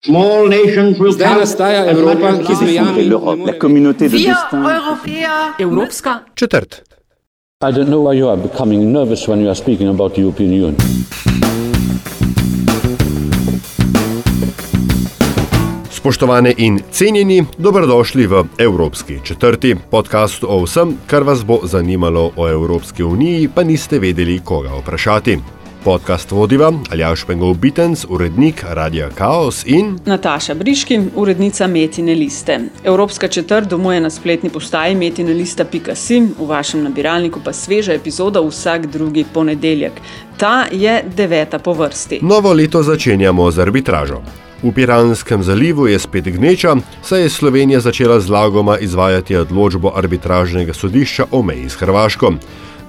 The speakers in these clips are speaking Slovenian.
Zdaj nastaja Evropa, ki z mejami la communauté de destin. Evropska četrt. I don't know why you are becoming nervous when you are speaking about the European Union. Spoštovane in cenjeni, dobrodošli v Evropski četrti podcast o vsem, kar vas bo zanimalo o Evropski uniji, pa niste vedeli, koga vprašati. Podcast vodiva Aljaš Pengov Bitens, urednik Radia Chaos in Nataša Briški, urednica Metine liste. Evropska četrt domuje na spletni postaji Metine lista.si, v vašem nabiralniku pa sveža epizoda vsak drugi ponedeljek. Ta je deveta po vrsti. novo leto začenjamo z arbitražo. V Piranskem zalivu je spet gneča, saj je Slovenija začela z lagoma izvajati odločbo arbitražnega sodišča o meji s Hrvaško.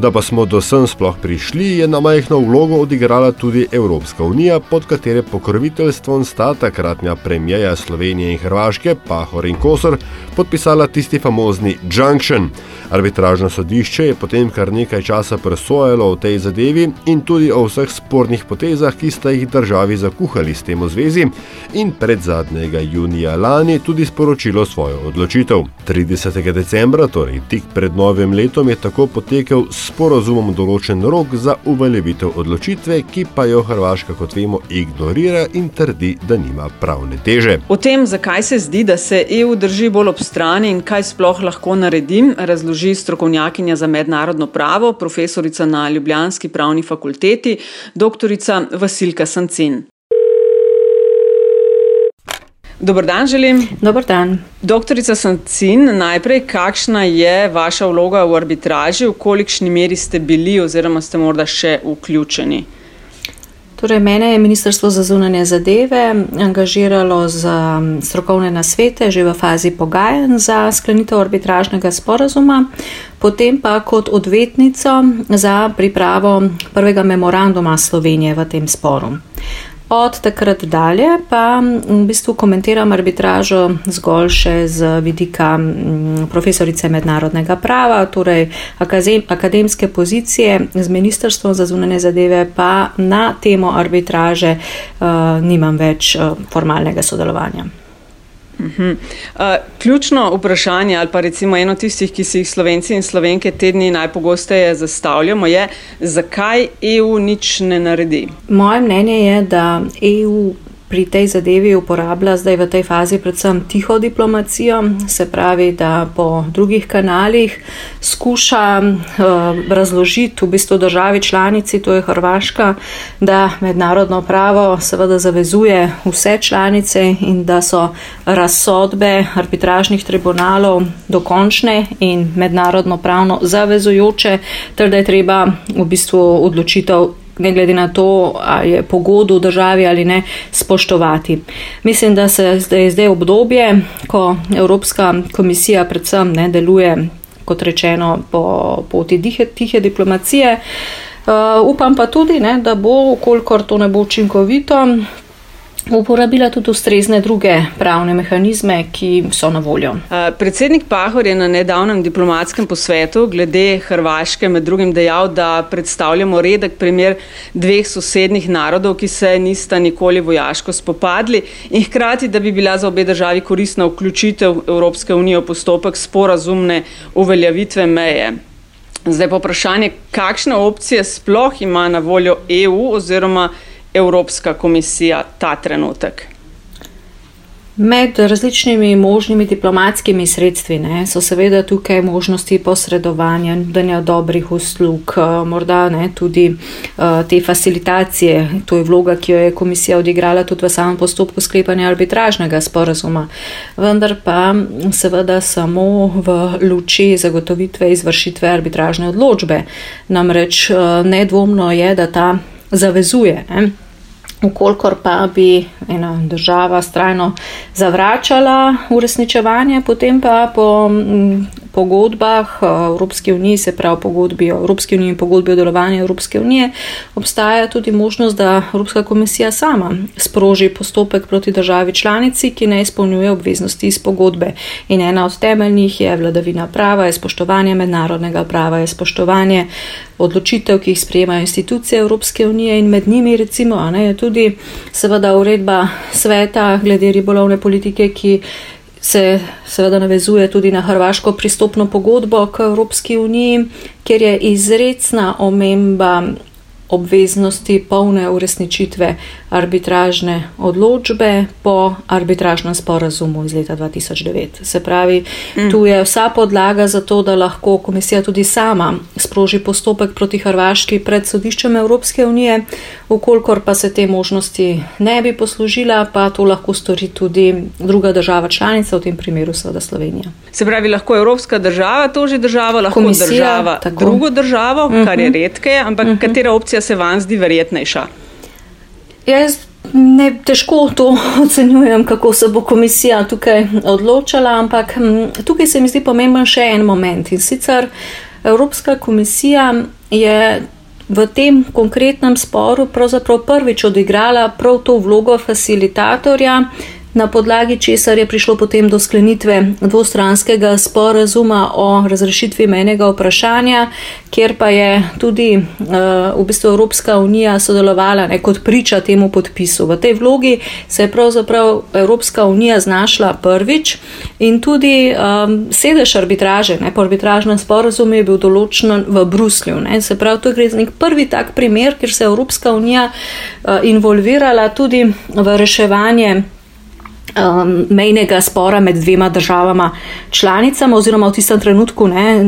Da pa smo do sem sploh prišli, je na majhno vlogo odigrala tudi Evropska unija, pod katere pokroviteljstvom sta takratnja premijeja Slovenije in Hrvaške, Pahor in Kosor, podpisala tisti famozni Junction. Arbitražno sodišče je potem kar nekaj časa presojalo o tej zadevi in tudi o vseh spornih potezah, ki sta jih državi zakuhali s tem v zvezi, in pred zadnjega junija lani tudi sporočilo svojo odločitev. 30. decembra, torej tik pred novim letom, je tako potekel s sporozumom določen rok za uveljavitev odločitve, ki pa jo Hrvaška, kot vemo, ignorira in trdi, da nima pravne teže. O tem, zakaj se zdi, da se EU drži bolj ob strani in kaj sploh lahko naredim, razloži strokovnjakinja za mednarodno pravo, profesorica na Ljubljanski pravni fakulteti, dr. Vasilka Sancin. Dober dan, želim. Dobar dan. Doktorica Sancin, najprej, kakšna je vaša vloga v arbitraži, v kolikšni meri ste bili oziroma ste morda še vključeni? Torej, mene je Ministrstvo za zunanje zadeve angažiralo za strokovne nasvete že v fazi pogajanj za sklenitev arbitražnega sporazuma, potem pa kot odvetnico za pripravo prvega memoranduma Slovenije v tem sporu. Od takrat dalje pa v bistvu komentiram arbitražo zgolj še z vidika profesorice mednarodnega prava, torej akademske pozicije z Ministrstvom za zunanje zadeve, pa na temo arbitraže uh, nimam več uh, formalnega sodelovanja. Uh, ključno vprašanje, ali pa recimo eno tistih, ki si jih slovenci in slovenke te dni najpogosteje zastavljamo, je, zakaj EU nič ne naredi? Moje mnenje je, da EU pri tej zadevi uporablja zdaj v tej fazi predvsem tiho diplomacijo, se pravi, da po drugih kanalih skuša uh, razložiti v bistvu državi članici, to je Hrvaška, da mednarodno pravo seveda zavezuje vse članice in da so razsodbe arbitražnih tribunalov dokončne in mednarodno pravno zavezujoče, ter da je treba v bistvu odločitev ne glede na to, ali je pogodo v državi ali ne, spoštovati. Mislim, da se zdaj, zdaj obdobje, ko Evropska komisija predvsem ne deluje, kot rečeno, po poti tihe, tihe diplomacije. Uh, upam pa tudi, ne, da bo, kolikor to ne bo učinkovito, uporabila tudi ustrezne druge pravne mehanizme, ki so na voljo. Predsednik Pahor je na nedavnem diplomatskem posvetu glede Hrvaške med drugim dejal, da predstavljamo redek primer dveh sosednjih narodov, ki se nista nikoli vojaško spopadli in hkrati, da bi bila za obe državi koristna vključitev Evropske unije v postopek sporazumne uveljavitve meje. Zdaj pa vprašanje, kakšne opcije sploh ima na voljo EU oziroma Evropska komisija ta trenutek? Med različnimi možnimi diplomatskimi sredstvi ne, so seveda tukaj možnosti posredovanja, nudanja dobrih uslug, morda ne, tudi uh, te facilitacije. To je vloga, ki jo je komisija odigrala tudi v samem postopku sklepanja arbitražnega sporazuma. Vendar pa seveda samo v luči zagotovitve izvršitve arbitražne odločbe. Namreč uh, nedvomno je, da ta zavezuje. Ne? Ukolikor pa bi ena država strajno zavračala uresničevanje, potem pa po pogodbah Evropske unije, se pravi pogodbi o Evropski uniji in pogodbi o delovanju Evropske unije, obstaja tudi možnost, da Evropska komisija sama sproži postopek proti državi članici, ki ne izpolnjuje obveznosti iz pogodbe. In ena od temeljnih je vladavina prava, je spoštovanje mednarodnega prava, je spoštovanje odločitev, ki jih sprejemajo institucije Evropske unije in med njimi recimo ne, je tudi seveda uredba sveta glede ribolovne politike, ki se seveda navezuje tudi na hrvaško pristopno pogodbo k Evropski uniji, kjer je izredna omemba obveznosti polne uresničitve arbitražne odločbe po arbitražnem sporazumu iz leta 2009. Se pravi, mm. tu je vsa podlaga za to, da lahko komisija tudi sama sproži postopek proti Hrvaški pred sodiščem Evropske unije, ukolikor pa se te možnosti ne bi poslužila, pa to lahko stori tudi druga država članica, v tem primeru seveda Slovenija. Se pravi, lahko Evropska država toži državo, lahko komisija, država tako. drugo državo, mm -hmm. kar je mhm. redke, ampak mm -hmm. katera opcija se vam zdi verjetnejša? Jaz ne težko to ocenjujem, kako se bo komisija tukaj odločala, ampak tukaj se mi zdi pomemben še en moment in sicer Evropska komisija je v tem konkretnem sporu pravzaprav prvič odigrala prav to vlogo facilitatorja na podlagi česar je prišlo potem do sklenitve dvostranskega sporazuma o razrešitvi menjega vprašanja, kjer pa je tudi uh, v bistvu Evropska unija sodelovala ne, kot priča temu podpisu. V tej vlogi se je pravzaprav Evropska unija znašla prvič in tudi um, sedež arbitraže, ne, po arbitražnem sporazumu je bil določen v Bruslju. Ne. Se pravi, to gre za nek prvi tak primer, kjer se je Evropska unija uh, involvirala tudi v reševanje um, mejnega spora med dvema državama članicama, oziroma v tistem trenutku ne,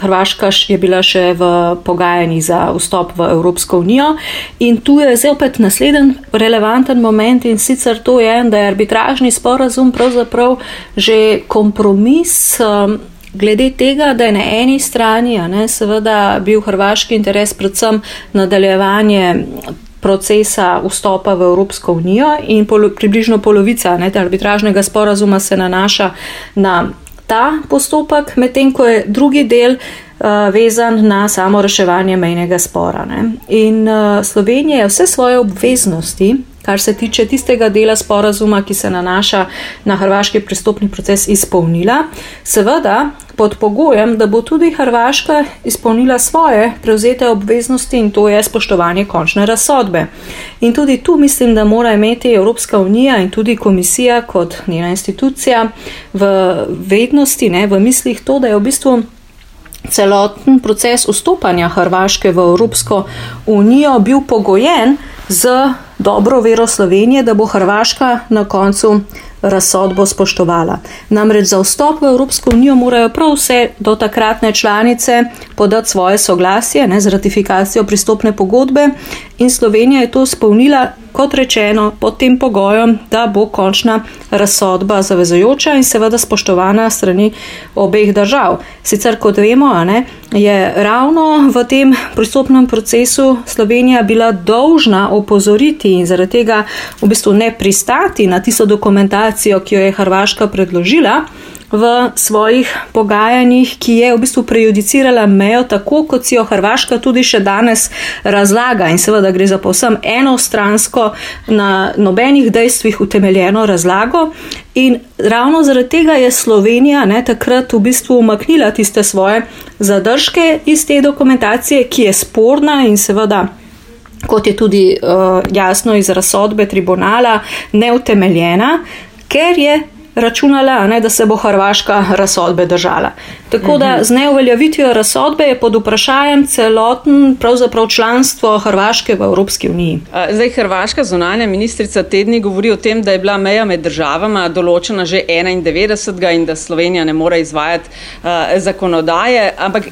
Hrvaška je bila še v pogajanji za vstop v Evropsko unijo. In tu je zdaj opet naslednji relevanten moment in sicer to je, da je arbitražni sporazum pravzaprav že kompromis. Um, Glede tega, da je na eni strani ne, seveda bil hrvaški interes predvsem nadaljevanje procesa vstopa v Evropsko unijo in polo, približno polovica ne, arbitražnega sporazuma se nanaša na ta postopek, medtem ko je drugi del uh, vezan na samo reševanje mejnega spora. Ne. In uh, Slovenija je vse svoje obveznosti kar se tiče tistega dela sporazuma, ki se nanaša na hrvaški pristopni proces, izpolnila. Seveda pod pogojem, da bo tudi Hrvaška izpolnila svoje prevzete obveznosti in to je spoštovanje končne razsodbe. In tudi tu mislim, da mora imeti Evropska unija in tudi komisija kot njena institucija v vednosti, ne, v mislih to, da je v bistvu. Celoten proces vstopanja Hrvaške v Evropsko unijo bil pogojen z dobro vero Slovenije, da bo Hrvaška na koncu razsodbo spoštovala. Namreč za vstop v Evropsko unijo morajo prav vse do takratne članice podati svoje soglasje ne, z ratifikacijo pristopne pogodbe in Slovenija je to spolnila, kot rečeno, pod tem pogojem, da bo končna razsodba zavezojoča in seveda spoštovana strani obeh držav. Sicer, kot vemo, ne, je ravno v tem pristopnem procesu Slovenija bila dolžna opozoriti in zaradi tega v bistvu ne pristati na tisto dokumentacijo, ki jo je Hrvaška predložila v svojih pogajanjih, ki je v bistvu prejudicirala mejo tako, kot si jo Hrvaška tudi še danes razlaga. In seveda gre za povsem enostransko, na nobenih dejstvih utemeljeno razlago. In ravno zaradi tega je Slovenija ne, takrat v bistvu umaknila tiste svoje zadržke iz te dokumentacije, ki je sporna in seveda. Kot je tudi uh, jasno iz razsodbe tribunala, neutemeljena, ker je računala, ne, da se bo Hrvaška razsodbe držala. Tako da z neuveljavitvijo razsodbe je pod vprašanjem celoten članstvo Hrvaške v Evropski uniji. Zdaj, Hrvaška zunanja ministrica tedni govori o tem, da je bila meja med državama določena že 91. in da Slovenija ne more izvajati uh, zakonodaje. Ampak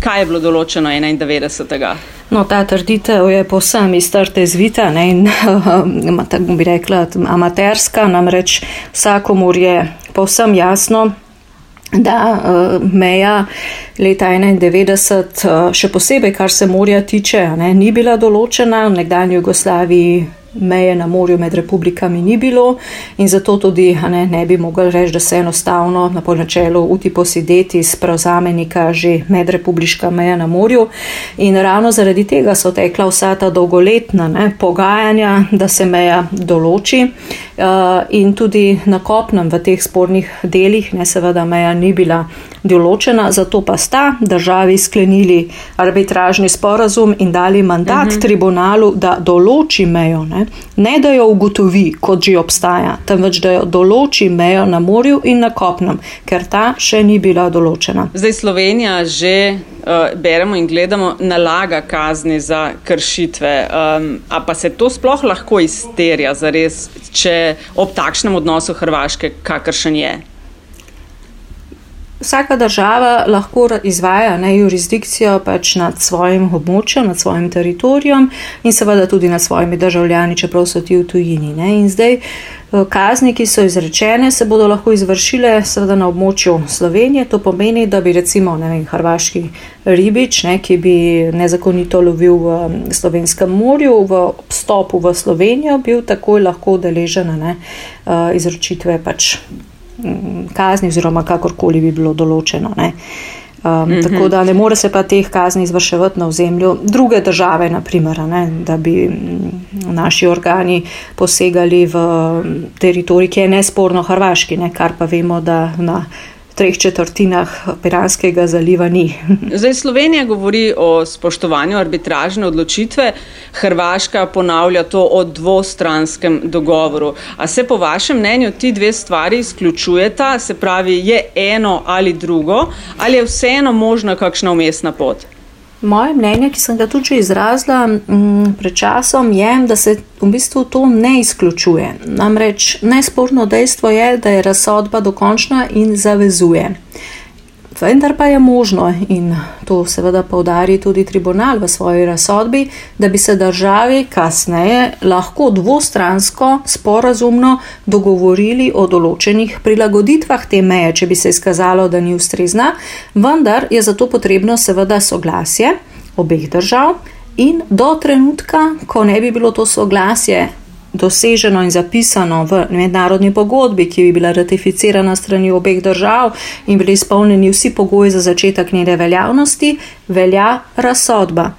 kaj je bilo določeno 91. No, ta trditev je povsem iztrte zvita ne, in tako bi rekla amaterska, namreč vsakomur je povsem jasno, da uh, meja leta 91, uh, še posebej kar se morja tiče, ne, ni bila določena v nekdanji Jugoslaviji meje na morju med republikami ni bilo in zato tudi ne, ne bi mogli reči, da se enostavno na polnačelu uti posideti sprevzame neka že medrepubliška meja na morju. In ravno zaradi tega so tekla vsa ta dolgoletna ne, pogajanja, da se meja določi uh, in tudi na kopnem v teh spornih delih, ne seveda meja ni bila določena, zato pa sta državi sklenili arbitražni sporazum in dali mandat uh mhm. -huh. tribunalu, da določi mejo. Ne? Ne da jo ugotovi, kot že obstaja, temveč da jo določi mejo na morju in na kopnem, ker ta še ni bila določena. Zdaj Slovenija že. Uh, beremo in gledamo, nalaga kazni za kršitve. Um, a pa se to sploh lahko izterja, zares, če ob takšnem odnosu Hrvaške, kakršen je? Vsaka država lahko izvaja ne, jurisdikcijo pač nad svojim območjem, nad svojim teritorijem in seveda tudi nad svojimi državljani, čeprav so ti v tujini. Ne. In zdaj eh, kazni, ki so izrečene, se bodo lahko izvršile seveda na območju Slovenije. To pomeni, da bi recimo vem, hrvaški ribič, ne, ki bi nezakonito lovil v slovenskem morju, v vstopu v Slovenijo, bil takoj lahko deležen ne, eh, izročitve pač kazni, oziroma kakorkoli bi bilo določeno. Ne. Um, mm -hmm. Tako da ne more se pa teh kazni izvrševati na ozemlju druge države, naprimer, ne, da bi naši organi posegali v teritorij, ki je nesporno hrvaški, ne, kar pa vemo, da na treh četrtinah Piranskega zaliva ni. Zdaj Slovenija govori o spoštovanju arbitražne odločitve, Hrvaška ponavlja to o dvostranskem dogovoru. A se po vašem mnenju ti dve stvari izključujeta, se pravi, je eno ali drugo, ali je vseeno možna kakšna umestna pot? Moje mnenje, ki sem ga tudi izrazila mm, pred časom, je, da se v bistvu to ne izključuje. Namreč nesporno dejstvo je, da je razsodba dokončna in zavezuje. Vendar pa je možno, in to seveda povdari tudi tribunal v svoji razsodbi, da bi se državi kasneje lahko dvostransko, sporazumno dogovorili o določenih prilagoditvah te meje, če bi se izkazalo, da ni ustrezna, vendar je zato potrebno seveda soglasje obeh držav in do trenutka, ko ne bi bilo to soglasje doseženo in zapisano v mednarodni pogodbi, ki bi bila ratificirana strani obeh držav in bili izpolnjeni vsi pogoji za začetek njene veljavnosti, velja razsodba.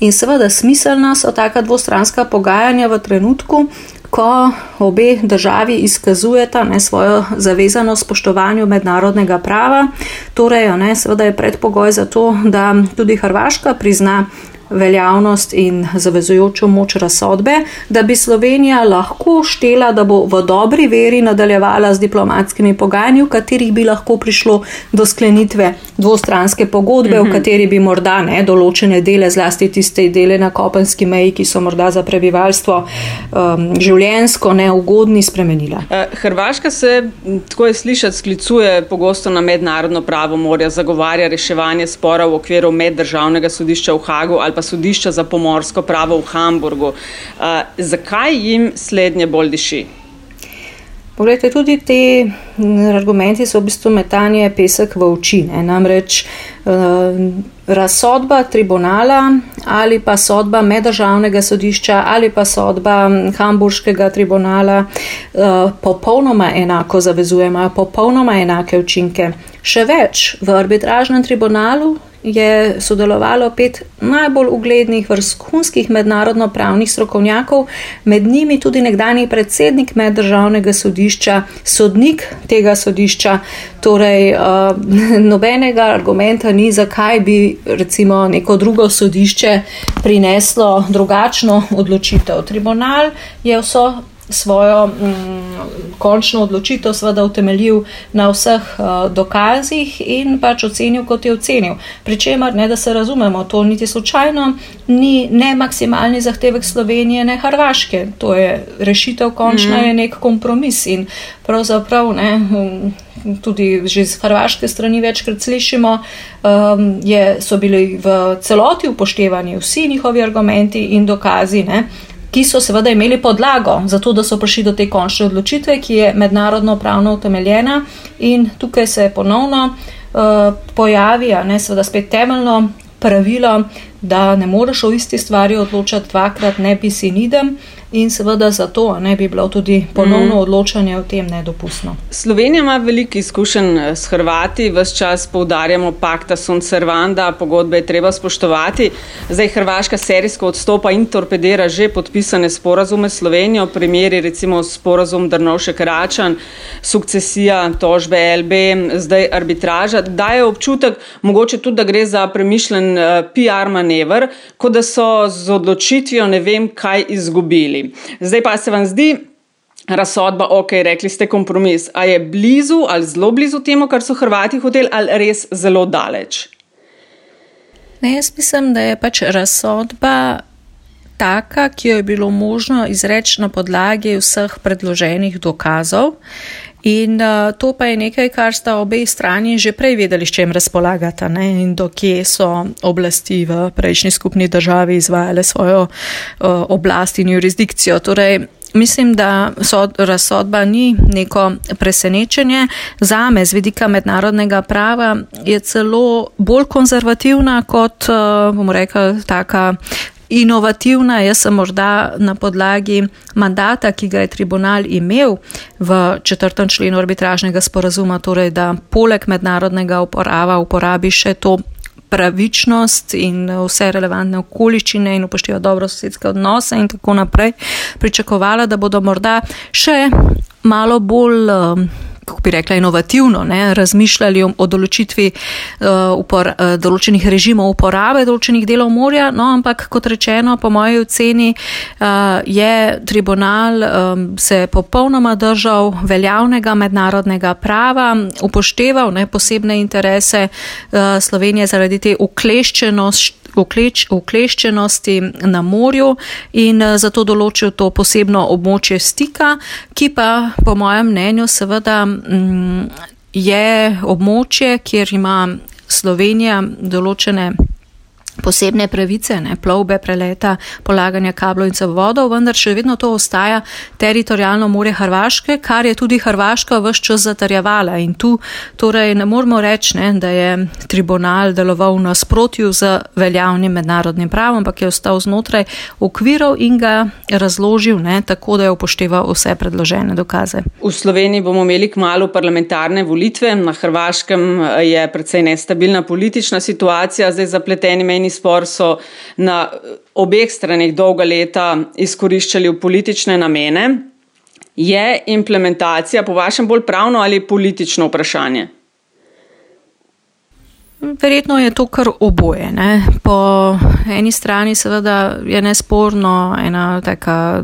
In seveda smiselna so taka dvostranska pogajanja v trenutku, ko obe državi izkazujeta ne, svojo zavezanost spoštovanju mednarodnega prava. Torej, ne, seveda je predpogoj za to, da tudi Hrvaška prizna veljavnost in zavezujočo moč razsodbe, da bi Slovenija lahko štela, da bo v dobri veri nadaljevala z diplomatskimi pogajanji, v katerih bi lahko prišlo do sklenitve dvostranske pogodbe, mhm. v kateri bi morda ne določene dele, zlasti tiste dele na kopenski meji, ki so morda za prebivalstvo um, življensko neugodni, spremenila. Eh, Hrvaška se, tako je slišati, sklicuje pogosto na mednarodno pravo morja, zagovarja reševanje spora v okviru meddržavnega sodišča v Hagu ali pa sodišča za pomorsko pravo v Hamburgu. Uh, zakaj jim slednje bolj diši? Poglejte, tudi ti argumenti so v bistvu metanje pesek v oči. Ne? Namreč uh, razsodba tribunala ali pa sodba meddržavnega sodišča ali pa sodba hamburškega tribunala uh, popolnoma enako zavezujejo, popolnoma enake učinke. Še več, v arbitražnem tribunalu je sodelovalo pet najbolj uglednih vrhunskih mednarodno-pravnih strokovnjakov, med njimi tudi nekdani predsednik meddržavnega sodišča, sodnik tega sodišča. Torej, uh, nobenega argumenta ni, zakaj bi recimo neko drugo sodišče prineslo drugačno odločitev. Tribunal je vso svojo mm, končno odločitev seveda utemeljil na vseh uh, dokazih in pač ocenil, kot je ocenil. Pričemer, ne da se razumemo, to niti slučajno ni ne maksimalni zahtevek Slovenije, ne Hrvaške. To je rešitev končna, mm. je nek kompromis in pravzaprav ne. Um, Tudi že z hrvaške strani večkrat slišimo, um, je, so bili v celoti upoštevani vsi njihovi argumenti in dokazi, ne, ki so seveda imeli podlago za to, da so prišli do te končne odločitve, ki je mednarodno pravno utemeljena in tukaj se ponovno uh, pojavi, a ne seveda spet temeljno pravilo, da ne moreš o isti stvari odločati dvakrat, ne bi si nidem. In seveda zato ne bi bilo tudi ponovno mm. odločanje o tem nedopustno. Slovenija ima veliko izkušenj eh, s Hrvati, vse čas poudarjamo pakta sunt servanda, pogodbe je treba spoštovati. Zdaj Hrvaška serijsko odstopa in torpedira že podpisane sporazume s Slovenijo, primeri recimo sporazum Drnovšek Račan, sukcesija tožbe LB, zdaj arbitraža, daje občutek, mogoče tudi, da gre za premišljen eh, PR manever, kot da so z odločitvijo ne vem kaj izgubili. Zdaj pa se vam zdi. Razsodba, ok, rekli ste kompromis. A je blizu ali zelo blizu temu, kar so Hrvati hoteli, ali res zelo daleč? Ne, jaz mislim, da je pač razsodba taka, ki jo je bilo možno izreči na podlagi vseh predloženih dokazov. In uh, to pa je nekaj, kar sta obe strani že prej vedeli, s čem razpolagata ne? in dokje so oblasti v prejšnji skupni državi izvajale svojo uh, oblast in jurisdikcijo. Torej, Mislim, da so, razsodba ni neko presenečenje. Za me, z vidika mednarodnega prava, je celo bolj konzervativna kot, bomo rekli, taka inovativna. Jaz sem morda na podlagi mandata, ki ga je tribunal imel v četrtem členu arbitražnega sporazuma, torej da poleg mednarodnega uporaba uporabi še to pravičnost in vse relevantne okoliščine in upošteva dobro sosedske odnose in tako naprej, pričakovala, da bodo morda še malo bolj kako bi rekla, inovativno ne, razmišljali o, določitvi uh, upor, uh, določenih režimov uporabe določenih delov morja, no, ampak kot rečeno, po moji oceni uh, je tribunal um, se popolnoma držal veljavnega mednarodnega prava, upošteval ne, posebne interese uh, Slovenije zaradi te ukleščenosti ukleč, ukleščenosti na morju in eh, zato določil to posebno območje stika, ki pa po mojem mnenju seveda mm, je območje, kjer ima Slovenija določene posebne pravice, ne, plovbe, preleta, polaganja kablov in cevodov, vendar še vedno to ostaja teritorijalno more Hrvaške, kar je tudi Hrvaška vse čas zatarjevala. In tu torej ne moramo reči, ne, da je tribunal deloval v nasprotju z veljavnim mednarodnim pravom, ampak je ostal znotraj okvirov in ga razložil ne, tako, da je upošteval vse predložene dokaze. V Sloveniji bomo imeli kmalo parlamentarne volitve, na Hrvaškem je precej nestabilna politična situacija, zdaj zapleteni meni mejni spor so na obeh stranih dolga leta izkoriščali v politične namene. Je implementacija po vašem bolj pravno ali politično vprašanje? Verjetno je to kar oboje. Ne. Po eni strani seveda je nesporno ena taka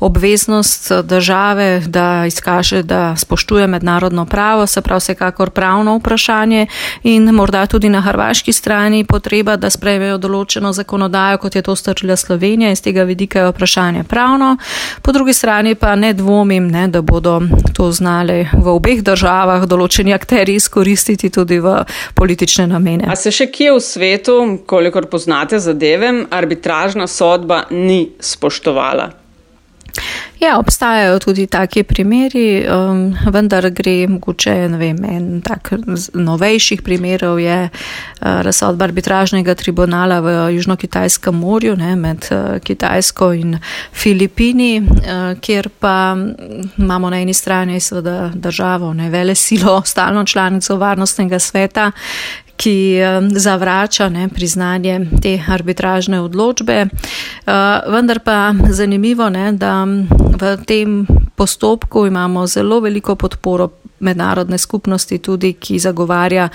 obveznost države, da izkaže, da spoštuje mednarodno pravo, se pravi vsekakor pravno vprašanje in morda tudi na hrvaški strani potreba, da sprejmejo določeno zakonodajo, kot je to storila Slovenija, iz tega vidika je vprašanje pravno. Po drugi strani pa ne dvomim, ne, da bodo to znali v obeh državah določeni akteri izkoristiti tudi v politične namene. A se še kje v svetu, kolikor poznate zadeve, arbitražna sodba ni spoštovala? Ja, obstajajo tudi taki primeri, um, vendar gre mogoče, ne vem, en tak novejših primerov je uh, razsodba arbitražnega tribunala v Južno-Kitajskem morju ne, med uh, Kitajsko in Filipini, uh, kjer pa imamo na eni strani seveda državo, ne vele silo, stalno članico varnostnega sveta, ki zavrača ne, priznanje te arbitražne odločbe. Eh, vendar pa zanimivo, ne, da v tem postopku imamo zelo veliko podporo mednarodne skupnosti, tudi ki zagovarja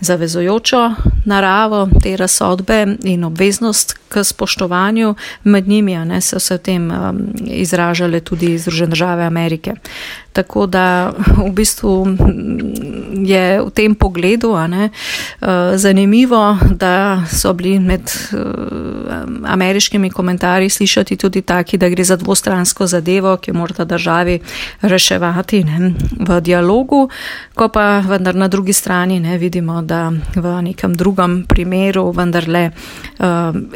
zavezojočo naravo te razsodbe in obveznost k spoštovanju, med njimi ne, so se v tem um, izražale tudi Združene države Amerike. Tako da v bistvu je v tem pogledu ne, uh, zanimivo, da so bili med uh, ameriškimi komentarji slišati tudi taki, da gre za dvostransko zadevo, ki jo morata državi reševati ne, v dialogu, ko pa vendar na drugi strani ne, vidimo, da v nekem drugem primeru vendarle uh,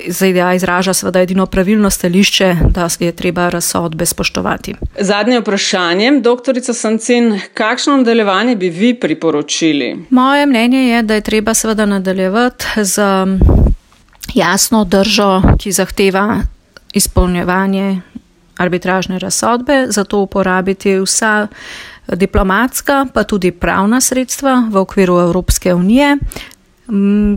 ZDA izraža seveda edino pravilno stališče, da je treba razsodbe spoštovati. Zadnje vprašanje, doktorica Sancin, kakšno nadaljevanje bi vi priporočili? Moje mnenje je, da je treba seveda nadaljevati z jasno držo, ki zahteva izpolnjevanje arbitražne razsodbe, zato uporabiti vsa diplomatska, pa tudi pravna sredstva v okviru Evropske unije,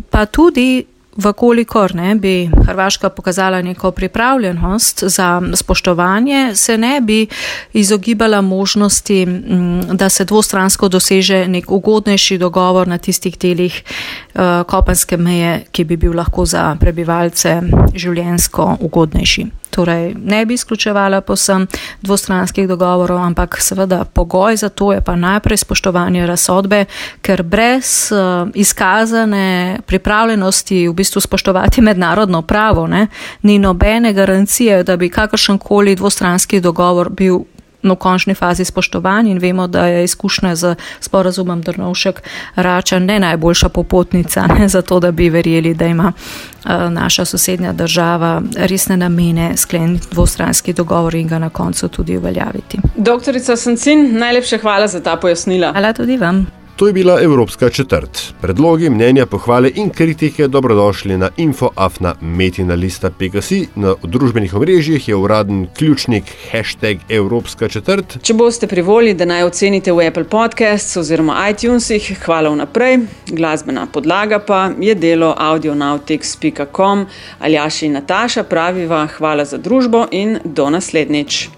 pa tudi Vkolikor ne bi Hrvaška pokazala neko pripravljenost za spoštovanje, se ne bi izogibala možnosti, da se dvostransko doseže nek ugodnejši dogovor na tistih delih uh, kopenske meje, ki bi bil lahko za prebivalce življensko ugodnejši. Torej, ne bi izključevala posem dvostranskih dogovorov, ampak seveda pogoj za to je pa najprej spoštovanje razsodbe, ker brez uh, izkazane pripravljenosti v bistvu spoštovati mednarodno pravo ne, ni nobene garancije, da bi kakršen koli dvostranski dogovor bil v končni fazi spoštovan in vemo, da je izkušnja z sporazumom Drnovšek Rača ne najboljša popotnica ne, za to, da bi verjeli, da ima uh, naša sosednja država resne namene skleniti dvostranski dogovor in ga na koncu tudi uveljaviti. Doktorica Sancin, najlepša hvala za ta pojasnila. Hvala tudi vam. To je bila Evropska četrt. Predlogi, mnenja, pohvale in kritike dobrodošli na infoafna.metina.pk. Na družbenih omrežjih je uraden ključnik hashtag Evropska četrt. Če boste privoli, da naj ocenite v Apple Podcasts oziroma iTunesih, hvala vnaprej. Glasbena podlaga pa je delo audionautics.com. Aljaši in Nataša praviva hvala za družbo in do naslednjič.